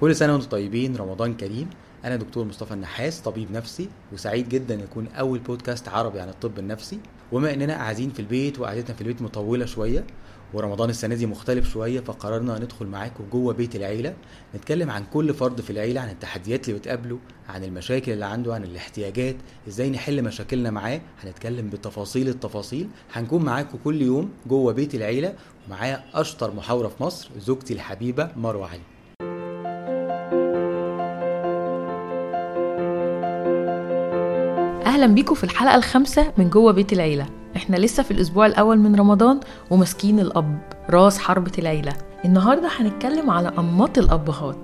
كل سنة وأنتم طيبين رمضان كريم. أنا دكتور مصطفى النحاس طبيب نفسي وسعيد جدا يكون أول بودكاست عربي عن الطب النفسي. وبما إننا قاعدين في البيت وقعدتنا في البيت مطولة شوية ورمضان السنة دي مختلف شوية فقررنا ندخل معاكم جوه بيت العيلة نتكلم عن كل فرد في العيلة عن التحديات اللي بتقابله عن المشاكل اللي عنده عن الاحتياجات إزاي نحل مشاكلنا معاه. هنتكلم بتفاصيل التفاصيل. هنكون معاكم كل يوم جوه بيت العيلة ومعايا أشطر محاورة في مصر زوجتي الحبيبة مروة علي. أهلا بيكم في الحلقة الخامسة من جوه بيت العيلة. إحنا لسه في الأسبوع الأول من رمضان وماسكين الأب راس حربة العيلة. النهارده هنتكلم على أنماط الأبهات.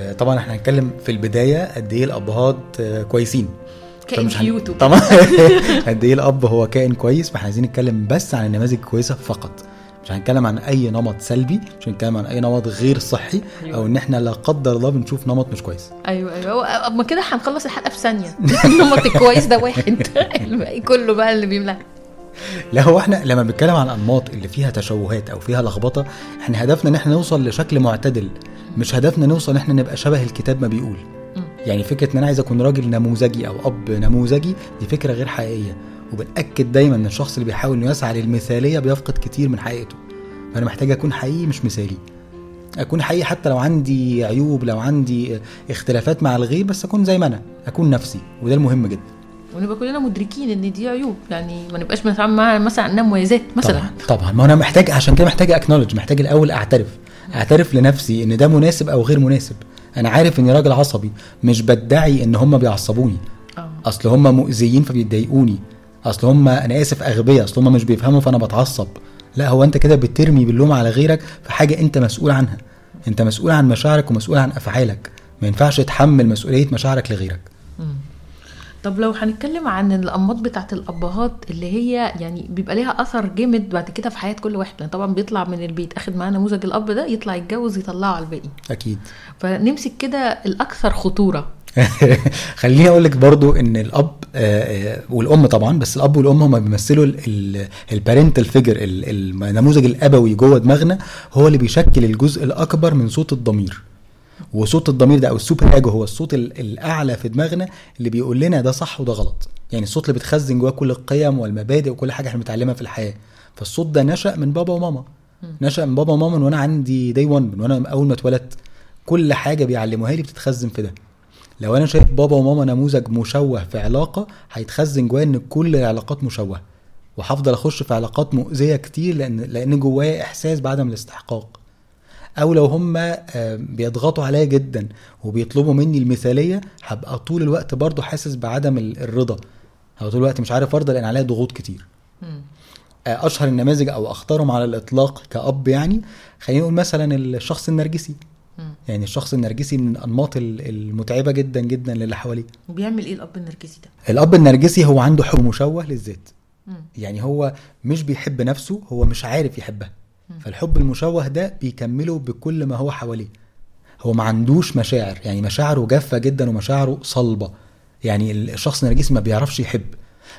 آه، طبعا إحنا هنتكلم في البداية قد إيه الأبهات آه، كويسين. كائن هن-. طبعا. قد إيه الأب هو كائن كويس؟ فاحنا عايزين نتكلم بس عن النماذج الكويسة فقط. مش هنتكلم عن أي نمط سلبي مش هنتكلم عن أي نمط غير صحي أيوة. أو إن إحنا لا قدر الله بنشوف نمط مش كويس. أيوه أيوه. اما كده هنخلص الحلقة في ثانية. النمط الكويس ده واحد. الباقي كله بقى اللي بيملى. لا هو إحنا لما بنتكلم عن أنماط اللي فيها تشوهات أو فيها لخبطة إحنا هدفنا إن إحنا نوصل لشكل معتدل مش هدفنا نوصل إن إحنا نبقى شبه الكتاب ما بيقول. يعني فكرة إن أنا عايز أكون راجل نموذجي أو أب نموذجي دي فكرة غير حقيقية. وبنأكد دايما إن الشخص اللي بيحاول إنه يسعى للمثالية بيفقد كتير من حقيقته. فأنا محتاج أكون حقيقي مش مثالي. أكون حقيقي حتى لو عندي عيوب لو عندي اختلافات مع الغير بس أكون زي ما أنا أكون نفسي وده المهم جدا. ونبقى كلنا مدركين إن دي عيوب يعني ما نبقاش بنتعامل معاها مثلا انها مميزات مثلا. طبعا طبعا. ما أنا محتاج عشان كده محتاج اكنولج محتاج الأول أعترف. أعترف لنفسي إن ده مناسب أو غير مناسب. أنا عارف إني راجل عصبي مش بدعي إن هم بيعصبوني. آه. أصل هم مؤذيين فبيضايقوني أصل هم أنا آسف أغبياء. أصل هم مش بيفهموا فأنا بتعصب. لا هو أنت كده بترمي باللوم على غيرك في حاجة أنت مسؤول عنها. أنت مسؤول عن مشاعرك ومسؤول عن أفعالك. ما ينفعش تحمل مسؤولية مشاعرك لغيرك. طب لو هنتكلم عن الانماط بتاعت الأبهات اللي هي يعني بيبقى ليها أثر جامد بعد كده في حياة كل واحد لأن طبعا بيطلع من البيت اخد معاه نموذج الأب ده يطلع يتجوز يطلعه على الباقي. أكيد. فنمسك كده الأكثر خطورة. خليني أقول لك برضو إن الأب آه، آه، والأم طبعا بس الأب والأم هم بيمثلوا ال parental figure النموذج الأبوي جوه دماغنا هو اللي بيشكل الجزء الأكبر من صوت الضمير. وصوت الضمير ده أو ال super ego هو الصوت ال- الأعلى في دماغنا اللي بيقول لنا ده صح وده غلط. يعني الصوت اللي بتخزن جواه كل القيم والمبادئ وكل حاجة إحنا بنتعلمها في الحياة. فالصوت ده نشأ من بابا وماما. نشأ من بابا وماما من وأنا عندي داي 1 من وأنا أول ما اتولدت. كل حاجة بيعلموها لي بتتخزن في ده. لو أنا شايف بابا وماما نموذج مشوه في علاقة هيتخزن جوايا إن كل العلاقات مشوهة وهفضل أخش في علاقات مؤذية كتير لأن لأن جوايا إحساس بعدم الاستحقاق أو لو هم آه، بيضغطوا عليا جدا وبيطلبوا مني المثالية هبقى طول الوقت برضو حاسس بعدم ال- الرضا هبقى طول الوقت مش عارف أرضى لأن عليا ضغوط كتير. آه، أشهر النماذج أو اختارهم على الإطلاق كأب يعني خلينا نقول مثلا الشخص النرجسي. يعني الشخص النرجسي من الأنماط ال- المتعبة جدا جدا للي حواليه. وبيعمل إيه الأب النرجسي ده؟ الأب النرجسي هو عنده حب مشوه للذات. يعني هو مش بيحب نفسه هو مش عارف يحبها. فالحب المشوه ده بيكمله بكل ما هو حواليه. هو ما عندوش مشاعر يعني مشاعره جافة جدا ومشاعره صلبة. يعني الشخص النرجسي ما بيعرفش يحب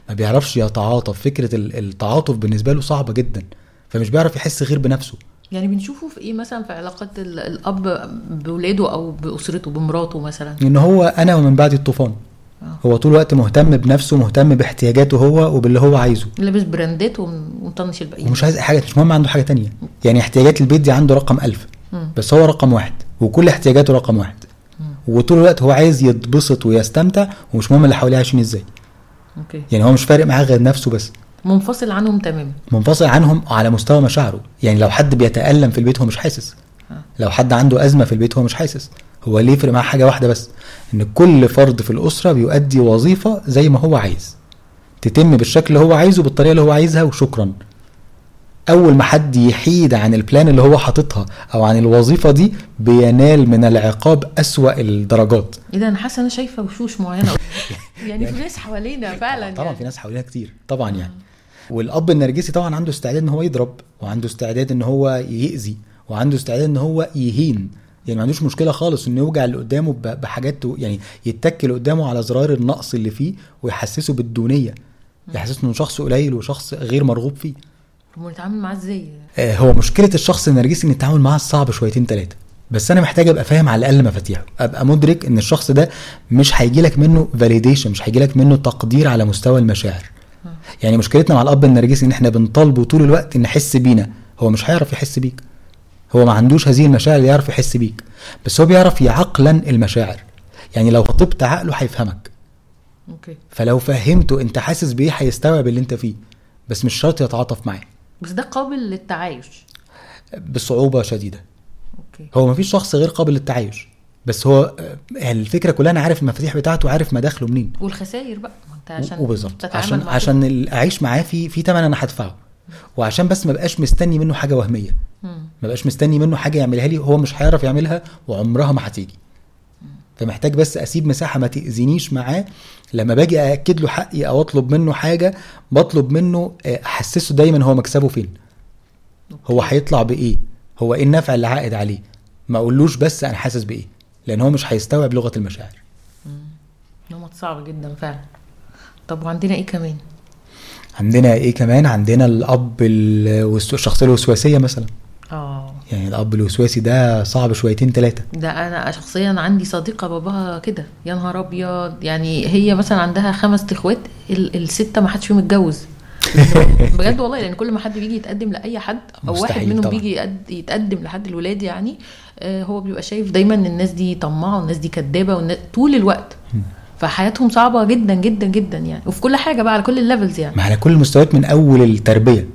ما بيعرفش يتعاطف. فكرة ال- التعاطف بالنسبة له صعبة جدا. فمش بيعرف يحس غير بنفسه. يعني بنشوفه في إيه مثلا في علاقات ال- الأب بولاده أو بأسرته بمراته مثلا؟ إن هو أنا ومن بعد الطوفان. آه. هو طول الوقت مهتم بنفسه مهتم باحتياجاته هو وباللي هو عايزه. لابس براندات وم- ومطنش الباقيين. ومش عايز حاجة مش مهم عنده حاجة تانية. يعني احتياجات البيت دي عنده رقم ألف. بس هو رقم واحد وكل احتياجاته رقم واحد. وطول الوقت هو عايز يتبسط ويستمتع ومش مهم اللي حواليه عايشين إزاي. okay. يعني هو مش فارق معاه غير نفسه بس. منفصل عنهم تماما. منفصل عنهم على مستوى مشاعره. يعني لو حد بيتألم في البيت هو مش حاسس. آه. لو حد عنده أزمة في البيت هو مش حاسس. هو اللي يفرق معاه حاجة واحدة بس؟ إن كل فرد في الأسرة بيؤدي وظيفة زي ما هو عايز. تتم بالشكل اللي هو عايزه بالطريقة اللي هو عايزها وشكرا. أول ما حد يحيد عن ال plan اللي هو حاططها أو عن الوظيفة دي بينال من العقاب أسوأ الدرجات. إيه ده؟ أنا حاسة أنا شايفة وشوش معينة. يعني في ناس حوالينا فعلا طبعا يعني. في ناس حوالينا كتير. طبعا يعني. والأب النرجسي طبعا عنده استعداد إن هو يضرب وعنده استعداد إن هو يأذي وعنده استعداد إن هو يهين. يعني ما عندوش مشكلة خالص إنه يوجع اللي قدامه بحاجات يعني يتك اللي قدامه على زرار النقص اللي فيه ويحسسه بالدونية. يحسسه إنه شخص قليل وشخص غير مرغوب فيه. ونتعامل معاه إزاي؟ آه، هو مشكلة الشخص النرجسي إن التعامل معاه صعب شويتين ثلاثة بس أنا محتاج أبقى فاهم على الأقل مفاتيحه. أبقى مدرك إن الشخص ده مش هيجي لك منه validation مش هيجي لك منه تقدير على مستوى المشاعر. يعني مشكلتنا مع الأب النرجسي إن إحنا بنطالبه طول الوقت إن يحس بينا. هو مش هيعرف يحس بيك. هو ما عندوش هذه المشاعر اللي يعرف يحس بيك. بس هو بيعرف يعقلن المشاعر. يعني لو خاطبت عقله هيفهمك. okay. فلو فهمته أنت حاسس بايه هيستوعب اللي أنت فيه. بس مش شرط يتعاطف معاه. بس ده قابل للتعايش. بصعوبة شديدة. أوكي. هو مفيش شخص غير قابل للتعايش. بس هو آه، الفكرة كلها أنا عارف المفاتيح بتاعته وعارف مداخله منين. والخسائر بقى. ما انت عشان وبالظبط. عشان مع عشان اعيش معاه في في ثمن أنا هدفعه. وعشان بس ما بقاش مستني منه حاجة وهمية. ما بقاش مستني منه حاجة يعملها لي هو مش هيعرف يعملها وعمرها ما هتيجي. فمحتاج بس أسيب مساحة ما تأذينيش معاه. لما باجي أأكد له حقي أو أطلب منه حاجة بطلب منه آه، أحسسه دايما هو مكسبه فين. هو هيطلع بإيه. هو إيه النفع اللي عائد عليه. ما أقولوش بس أنا حاسس بإيه. لأن هو مش هيستوعب لغة المشاعر. نمط صعب جدا فعلا. طب وعندنا إيه كمان؟ عندنا إيه كمان؟ عندنا الأب الشخصيه الوسواسية مثلا. آه. يعني الأب الوسواسي ده صعب شويتين ثلاثة ده أنا شخصيا عندي صديقة باباها كده. يا نهار أبيض. يعني هي مثلا عندها خمس إخوات ال- الستة ما حدش فيهم اتجوز. بجد والله لأن كل ما حد بيجي يتقدم لأي حد أو واحد منهم طبعا. بيجي يتقدم لحد الولاد يعني آه، هو بيبقى شايف دايما إن الناس دي طماعة والناس دي كدابة والناس طول الوقت. فحياتهم صعبة جدا جدا جدا يعني. وفي كل حاجة بقى على كل الليفلز يعني. ما على كل المستويات من أول التربية.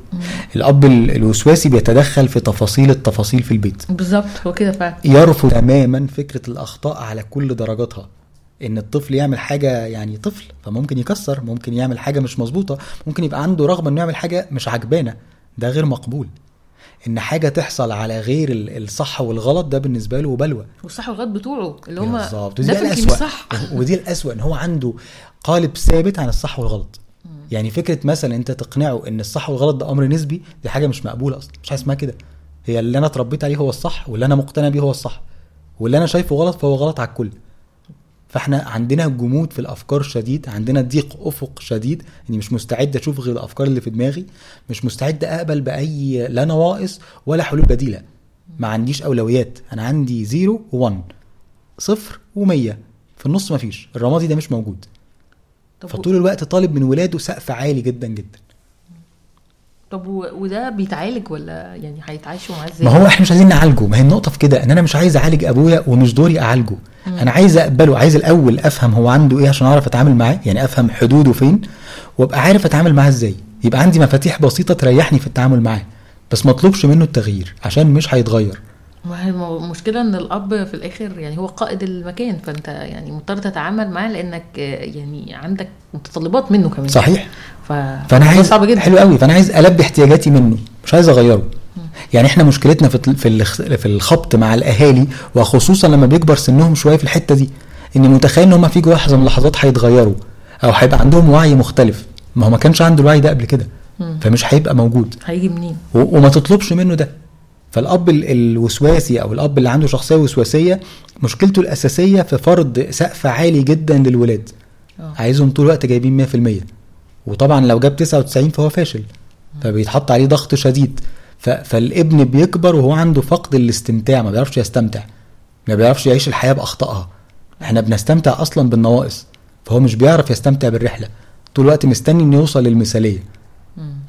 الأب ال- الوسواسي بيتدخل في تفاصيل التفاصيل في البيت. بالظبط هو كده فعلا. يرفض تماما فكرة الأخطاء على كل درجاتها. إن الطفل يعمل حاجة يعني طفل فممكن يكسر ممكن يعمل حاجة مش مظبوطة ممكن يبقى عنده رغبة إنه يعمل حاجة مش عجبانة. ده غير مقبول. إن حاجة تحصل على غير ال- الصح والغلط ده بالنسبة له بلوى. والصح والغلط بتوعه اللي هم بالظبط. ودي الأسوأ. صح ودي الأسوأ إن هو عنده قالب ثابت عن الصح والغلط. يعني فكرة مثلا أنت تقنعه إن الصح والغلط ده أمر نسبي دي حاجة مش مقبولة أصلا مش حاجة اسمها كده. هي اللي أنا اتربيت عليه هو الصح واللي أنا مقتنع بيه هو الصح. واللي أنا شايفه غلط فهو غلط على الكل. فاحنا عندنا جمود في الأفكار شديد عندنا ضيق أفق شديد اني مش مستعد أشوف غير الأفكار اللي في دماغي مش مستعد أقبل بأي لا نواقص ولا حلول بديلة. ما عنديش أولويات. أنا عندي zero one صفر ومية. في النص مفيش الرمادي ده مش موجود. فطول الوقت طالب من ولاده سقف عالي جدا جدا. طب وده بيتعالج ولا يعني هيتعايشوا معاه إزاي؟ ما هو إحنا مش عايزين نعالجه ما هي النقطة في كده ان أنا مش عايز اعالج ابويا ومش دوري اعالجه. أنا عايز اقبله عايز الأول افهم هو عنده إيه عشان اعرف اتعامل معاه يعني افهم حدوده فين وابقى عارف اتعامل معاه إزاي. يبقى عندي مفاتيح بسيطة تريحني في التعامل معاه بس ما اطلبش منه التغيير عشان مش هيتغير. ما هي الم- المشكلة إن الأب في الآخر يعني هو قائد المكان فأنت يعني مضطر تتعامل معاه لأنك يعني عندك متطلبات منه كمان. صحيح. ف... فأنا عايز صعب جدا. حلو قوي. فأنا عايز ألبي احتياجاتي منه مش عايز أغيره. يعني إحنا مشكلتنا في في الخ- في الخبط مع الأهالي وخصوصا لما بيكبر سنهم شوية في الحتة دي اني متخيل إن هم في لحظه من اللحظات هيتغيروا أو هيبقى عندهم وعي مختلف. ما هو ما كانش عنده الوعي ده قبل كده. فمش هيبقى موجود. هيجي منين؟ وما تطلبش منه ده. فالأب ال- الوسواسي أو الأب اللي عنده شخصية وسواسية مشكلته الأساسية في فرض سقف عالي جدا للولاد. آه. عايزهم طول الوقت جايبين 100% وطبعا لو جاب 99 فهو فاشل. فبيتحط عليه ضغط شديد. فالابن بيكبر وهو عنده فقد الاستمتاع ما بيعرفش يستمتع. ما بيعرفش يعيش الحياة بأخطائها. إحنا بنستمتع أصلا بالنواقص. فهو مش بيعرف يستمتع بالرحلة. طول الوقت مستني إنه يوصل للمثالية.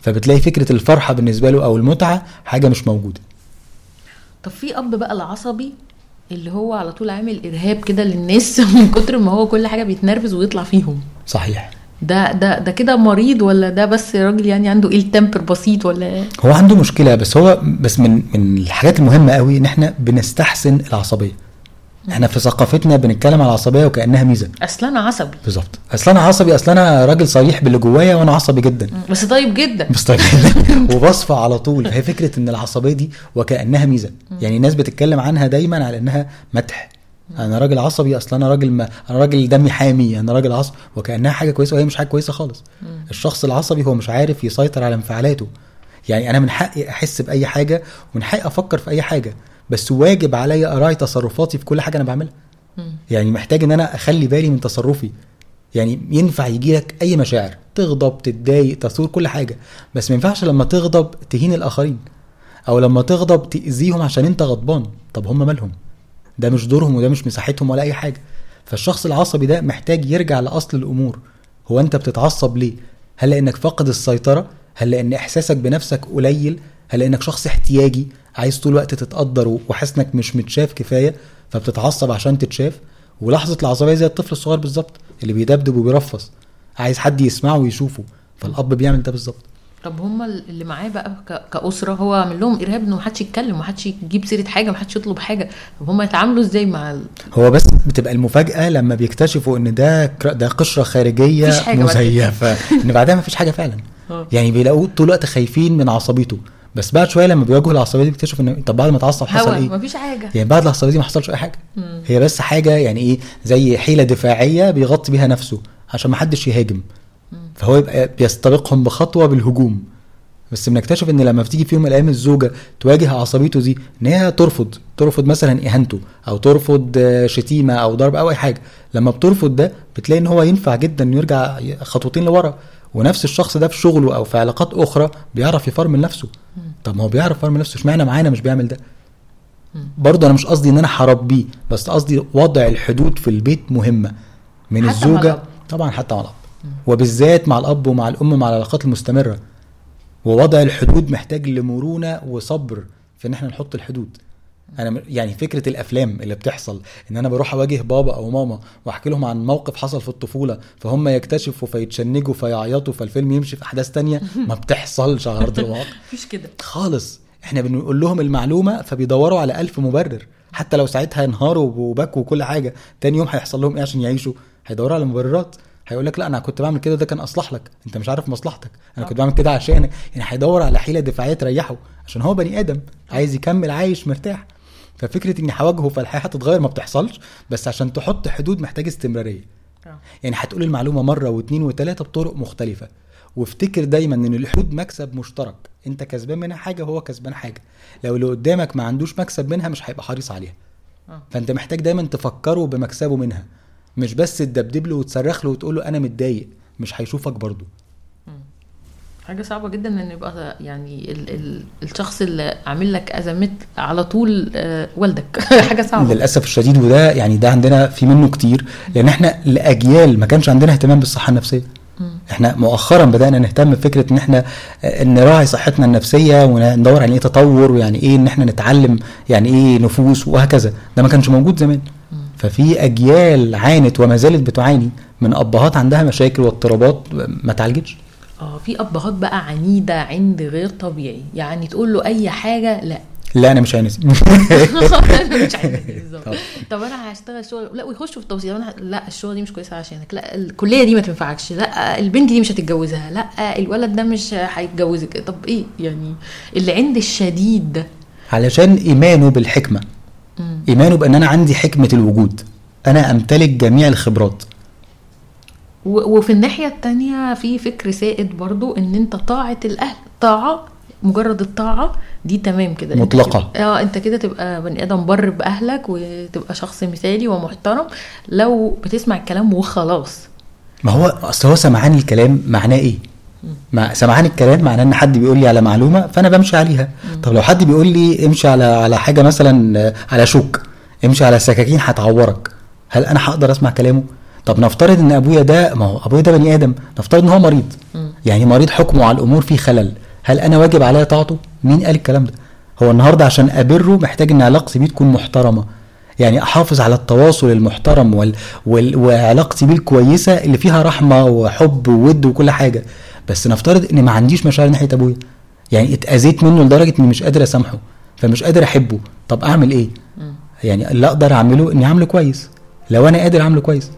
فبتلاقي فكرة الفرحة بالنسبة له أو المتعة حاجة مش موجودة. طب في أب بقى العصبي اللي هو على طول عامل إرهاب كده للناس من كتر ما هو كل حاجة بيتنرفز ويطلع فيهم. صحيح. ده ده ده كده مريض ولا ده بس راجل يعني عنده إيه تمبر بسيط ولا إيه؟ هو عنده مشكلة بس هو بس من من الحاجات المهمة قوي إن إحنا بنستحسن العصبية. إحنا في ثقافتنا بنتكلم على العصبيه وكأنها ميزة. أصل أنا عصبي. بالظبط. أصل أنا عصبي أصل أنا راجل صريح باللي جوايا وأنا عصبي جدا. بس طيب جدا. بس طيب وبصفى على طول. فهي فكرة إن العصبية دي وكأنها ميزة. يعني الناس بتتكلم عنها دايما على إنها مدح. أنا راجل عصبي أصل أنا راجل ما أنا راجل دمي حامي. أنا راجل عصبي وكأنها حاجة كويسة وهي مش حاجة كويسة خالص. الشخص العصبي هو مش عارف يسيطر على انفعالاته. يعني أنا من حقي أحس بأي حاجة ومن حقي أفكر في أي حاجة. بس واجب عليا أراعي تصرفاتي في كل حاجة أنا بعملها. يعني محتاج إن أنا أخلي بالي من تصرفي. يعني ينفع يجي لك أي مشاعر تغضب تتضايق تثور كل حاجة. بس ما ينفعش لما تغضب تهين الآخرين أو لما تغضب تأذيهم عشان أنت غضبان. طب هم مالهم؟ ده مش دورهم وده مش مساحتهم ولا أي حاجة. فالشخص العصبي ده محتاج يرجع لأصل الأمور. هو أنت بتتعصب ليه؟ هل لأنك فاقد السيطرة؟ هل لأن إحساسك بنفسك قليل؟ هل لانك شخص احتياجي عايز طول الوقت تتقدر وحاسس انك مش متشاف كفاية فبتتعصب عشان تتشاف. ولحظة العصبية زي الطفل الصغير بالظبط اللي بيدبدب وبيرفص. عايز حد يسمعه ويشوفه فالأب بيعمل ده بالظبط. طب هم اللي معاه بقى كأسرة هو عامل لهم إرهاب إنه محدش يتكلم محدش يجيب سيرة حاجة محدش يطلب حاجة. طب هم يتعاملوا إزاي مع ال... هو بس بتبقى المفاجأة لما بيكتشفوا إن ده ده قشرة خارجية. مزيفة. إن بعدها مفيش حاجة فعلا. آه. يعني بيلاقوه طول الوقت خايفين من عصبيته. بس بعد شوية لما بيواجهوا العصبية دي بيكتشفوا إن طب بعد ما اتعصب حصل إيه؟ مفيش حاجة. يعني بعد العصبية دي ما حصلش أي حاجة. مم. هي بس حاجة يعني إيه؟ زي حيلة دفاعية بيغطي بيها نفسه عشان ما حدش يهاجم. فهو يبقى بيستبقهم بخطوة بالهجوم. بس بنكتشف إن لما بتيجي في يوم من الأيام الزوجة تواجه عصبيته دي إن هي ترفض ترفض مثلا إهانته أو ترفض شتيمة أو ضرب أو أي حاجة. لما بترفض ده بتلاقي إن هو ينفع جدا إنه يرجع خطوتين لورا. ونفس الشخص ده في شغله أو في علاقات أخرى بيعرف يفرمل نفسه. طب ما هو بيعرف يفرمل نفسه اشمعنى معانا مش بيعمل ده؟ برضه أنا مش قصدي إن أنا هربيه بس قصدي وضع الحدود في البيت مهمة. من حتى مع الزوجة الأب. طبعا حتى مع الأب. وبالذات مع الأب ومع الأم مع العلاقات المستمرة. ووضع الحدود محتاج لمرونة وصبر في إن إحنا نحط الحدود. أنا يعني فكرة الأفلام اللي بتحصل إن أنا بروح أواجه بابا أو ماما وأحكي لهم عن موقف حصل في الطفولة فهم يكتشفوا فيتشنجوا فيعيطوا فالفيلم يمشي في أحداث تانية ما بتحصلش على أرض الواقع. مفيش كده. خالص. إحنا بنقول لهم المعلومة فبيدوروا على ألف مبرر. حتى لو ساعتها انهاروا وبكوا وكل حاجة تاني يوم هيحصل لهم إيه عشان يعيشوا؟ هيدوروا على مبررات. هيقول لك لا أنا كنت بعمل كده ده كان أصلح لك. أنت مش عارف مصلحتك. أنا كنت بعمل كده عشانك. يعني هيدور على حيلة دفاعية تريحه عشان هو بني آدم عايز يكمل عايش مرتاح. ففكرة اني هواجهه فالحياة هتتغير ما بتحصلش بس عشان تحط حدود محتاج استمرارية. آه. يعني هتقول المعلومة مرة واثنين وثلاثه بطرق مختلفة. وافتكر دايما إن الحدود مكسب مشترك. أنت كسبان منها حاجة وهو كسبان حاجة. لو اللي قدامك ما عندوش مكسب منها مش هيبقى حريص عليها. آه. فأنت محتاج دايما تفكره بمكسبه منها. مش بس تدبدب له وتصرخ له وتقول له أنا متضايق. مش هيشوفك برضه. حاجة صعبة جدا إن يبقى يعني ال ال الشخص اللي عامل لك ازمات على طول آه، والدك. حاجة صعبة. للأسف الشديد وده يعني ده عندنا في منه كتير لأن إحنا لاجيال ما كانش عندنا اهتمام بالصحة النفسية. إحنا مؤخرا بدأنا نهتم بفكرة إن إحنا آه، نراعي صحتنا النفسية وندور على إيه تطور ويعني إيه إن إحنا نتعلم يعني إيه نفوس وهكذا. ده ما كانش موجود زمان. ففي أجيال عانت وما زالت بتعاني من أبهات عندها مشاكل واضطرابات ما اتعالجتش آه في أبهات بقى عنيدة عند غير طبيعي. يعني تقول له أي حاجة لا. لا أنا مش هنسي أنا مش بالظبط. طب أنا هشتغل شغل لا ويخشوا في التوصيل أنا لا الشغل دي مش كويسة عشانك. لا الكلية دي ما تنفعكش. لا البنت دي مش هتتجوزها. لا الولد ده مش هيتجوزك. طب إيه؟ يعني اللي عند الشديد. ده علشان إيمانه بالحكمة. إيمانه بأن أنا عندي حكمة الوجود. أنا أمتلك جميع الخبرات. وفي الناحية التانية في فكر سائد برضو إن أنت طاعة الأهل طاعة مجرد الطاعة دي تمام كده. مطلقة. آه أنت كده تبقى بني آدم بر بأهلك وتبقى شخص مثالي ومحترم. لو بتسمع الكلام وخلاص. ما هو أصل هو سمعان الكلام معناه إيه؟ مع سمعان الكلام معناه إن حد بيقول لي على معلومة فأنا بمشي عليها. طب لو حد بيقول لي امشي على على حاجة مثلا آه، على شوك امشي على سكاكين هتعورك. هل أنا هقدر أسمع كلامه؟ طب نفترض إن أبويا ده ما هو أبويا ده بني آدم نفترض إن هو مريض. مم. يعني مريض حكمه على الأمور فيه خلل. هل أنا واجب عليا طاعته؟ مين قال الكلام ده؟ هو النهارده عشان أبره محتاج إن علاقتي بيه تكون محترمة. يعني أحافظ على التواصل المحترم وال... وال... وعلاقتي بيه الكويسة اللي فيها رحمة وحب وود وكل حاجة. بس نفترض إن ما عنديش مشاعر ناحية أبويا. يعني اتأذيت منه لدرجة إني مش قادر أسامحه فمش قادر أحبه. طب أعمل إيه؟ مم. يعني اللي أقدر أعمله إني أعمله كويس. لو أنا قادر أعمله كويس.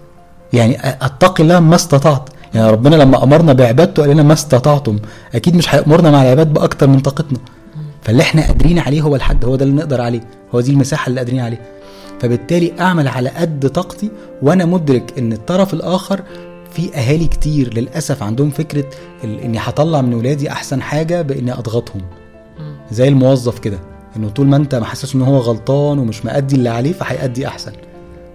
يعني اتقي الله ما استطعت. يعني ربنا لما أمرنا بعبادته قال لنا ما استطعتم. أكيد مش هيأمرنا مع العباد بأكتر من طاقتنا. فاللي إحنا قادرين عليه هو الحد هو ده اللي نقدر عليه. هو دي المساحة اللي قادرين عليها. فبالتالي أعمل على قد طاقتي وأنا مدرك إن الطرف الآخر في أهالي كتير للأسف عندهم فكرة إني هطلع من ولادي أحسن حاجة بإني أضغطهم. زي الموظف كده إنه طول ما أنت محسس إن هو غلطان ومش مأدي اللي عليه فهيأدي أحسن.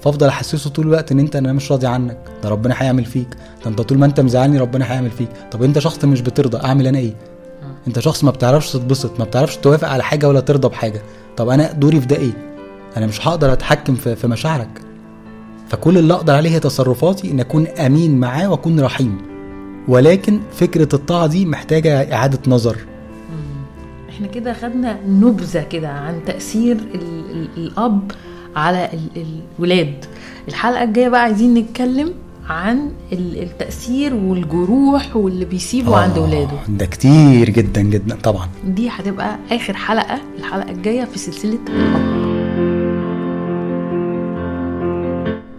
فافضل احسسه طول الوقت ان انت أنا مش راضي عنك. ده ربنا هيعمل فيك. ده انت طول ما انت مزعلني ربنا هيعمل فيك. طب انت شخص مش بترضى اعمل أنا إيه؟ انت شخص ما بتعرفش تتبسط ما بتعرفش توافق على حاجة ولا ترضى بحاجة. طب أنا دوري في ده إيه؟ أنا مش هقدر اتحكم في في مشاعرك. فكل اللي أقدر عليه هي تصرفاتي ان اكون امين معاه واكون رحيم. ولكن فكرة الطاعة دي محتاجة إعادة نظر. إحنا كده خدنا نبذة كده عن تأثير ال ال الأب على ال الولاد. الحلقة الجاية بقى عايزين نتكلم عن ال- التأثير والجروح واللي بيسيبه عند ولاده. ده كتير جدا جدا طبعا. دي هتبقى آخر حلقة الحلقة الجاية في سلسلة الاب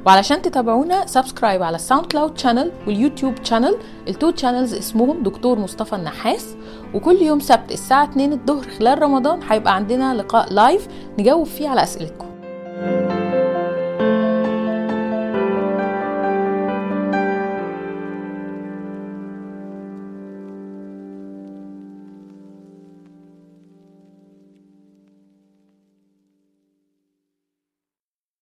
وعلشان تتابعونا subscribe على ال SoundCloud channel وال YouTube channel ال two channels اسمهم دكتور مصطفى النحاس. وكل يوم سبت الساعة 2 الظهر خلال رمضان هيبقى عندنا لقاء live نجاوب فيه على أسئلتكم.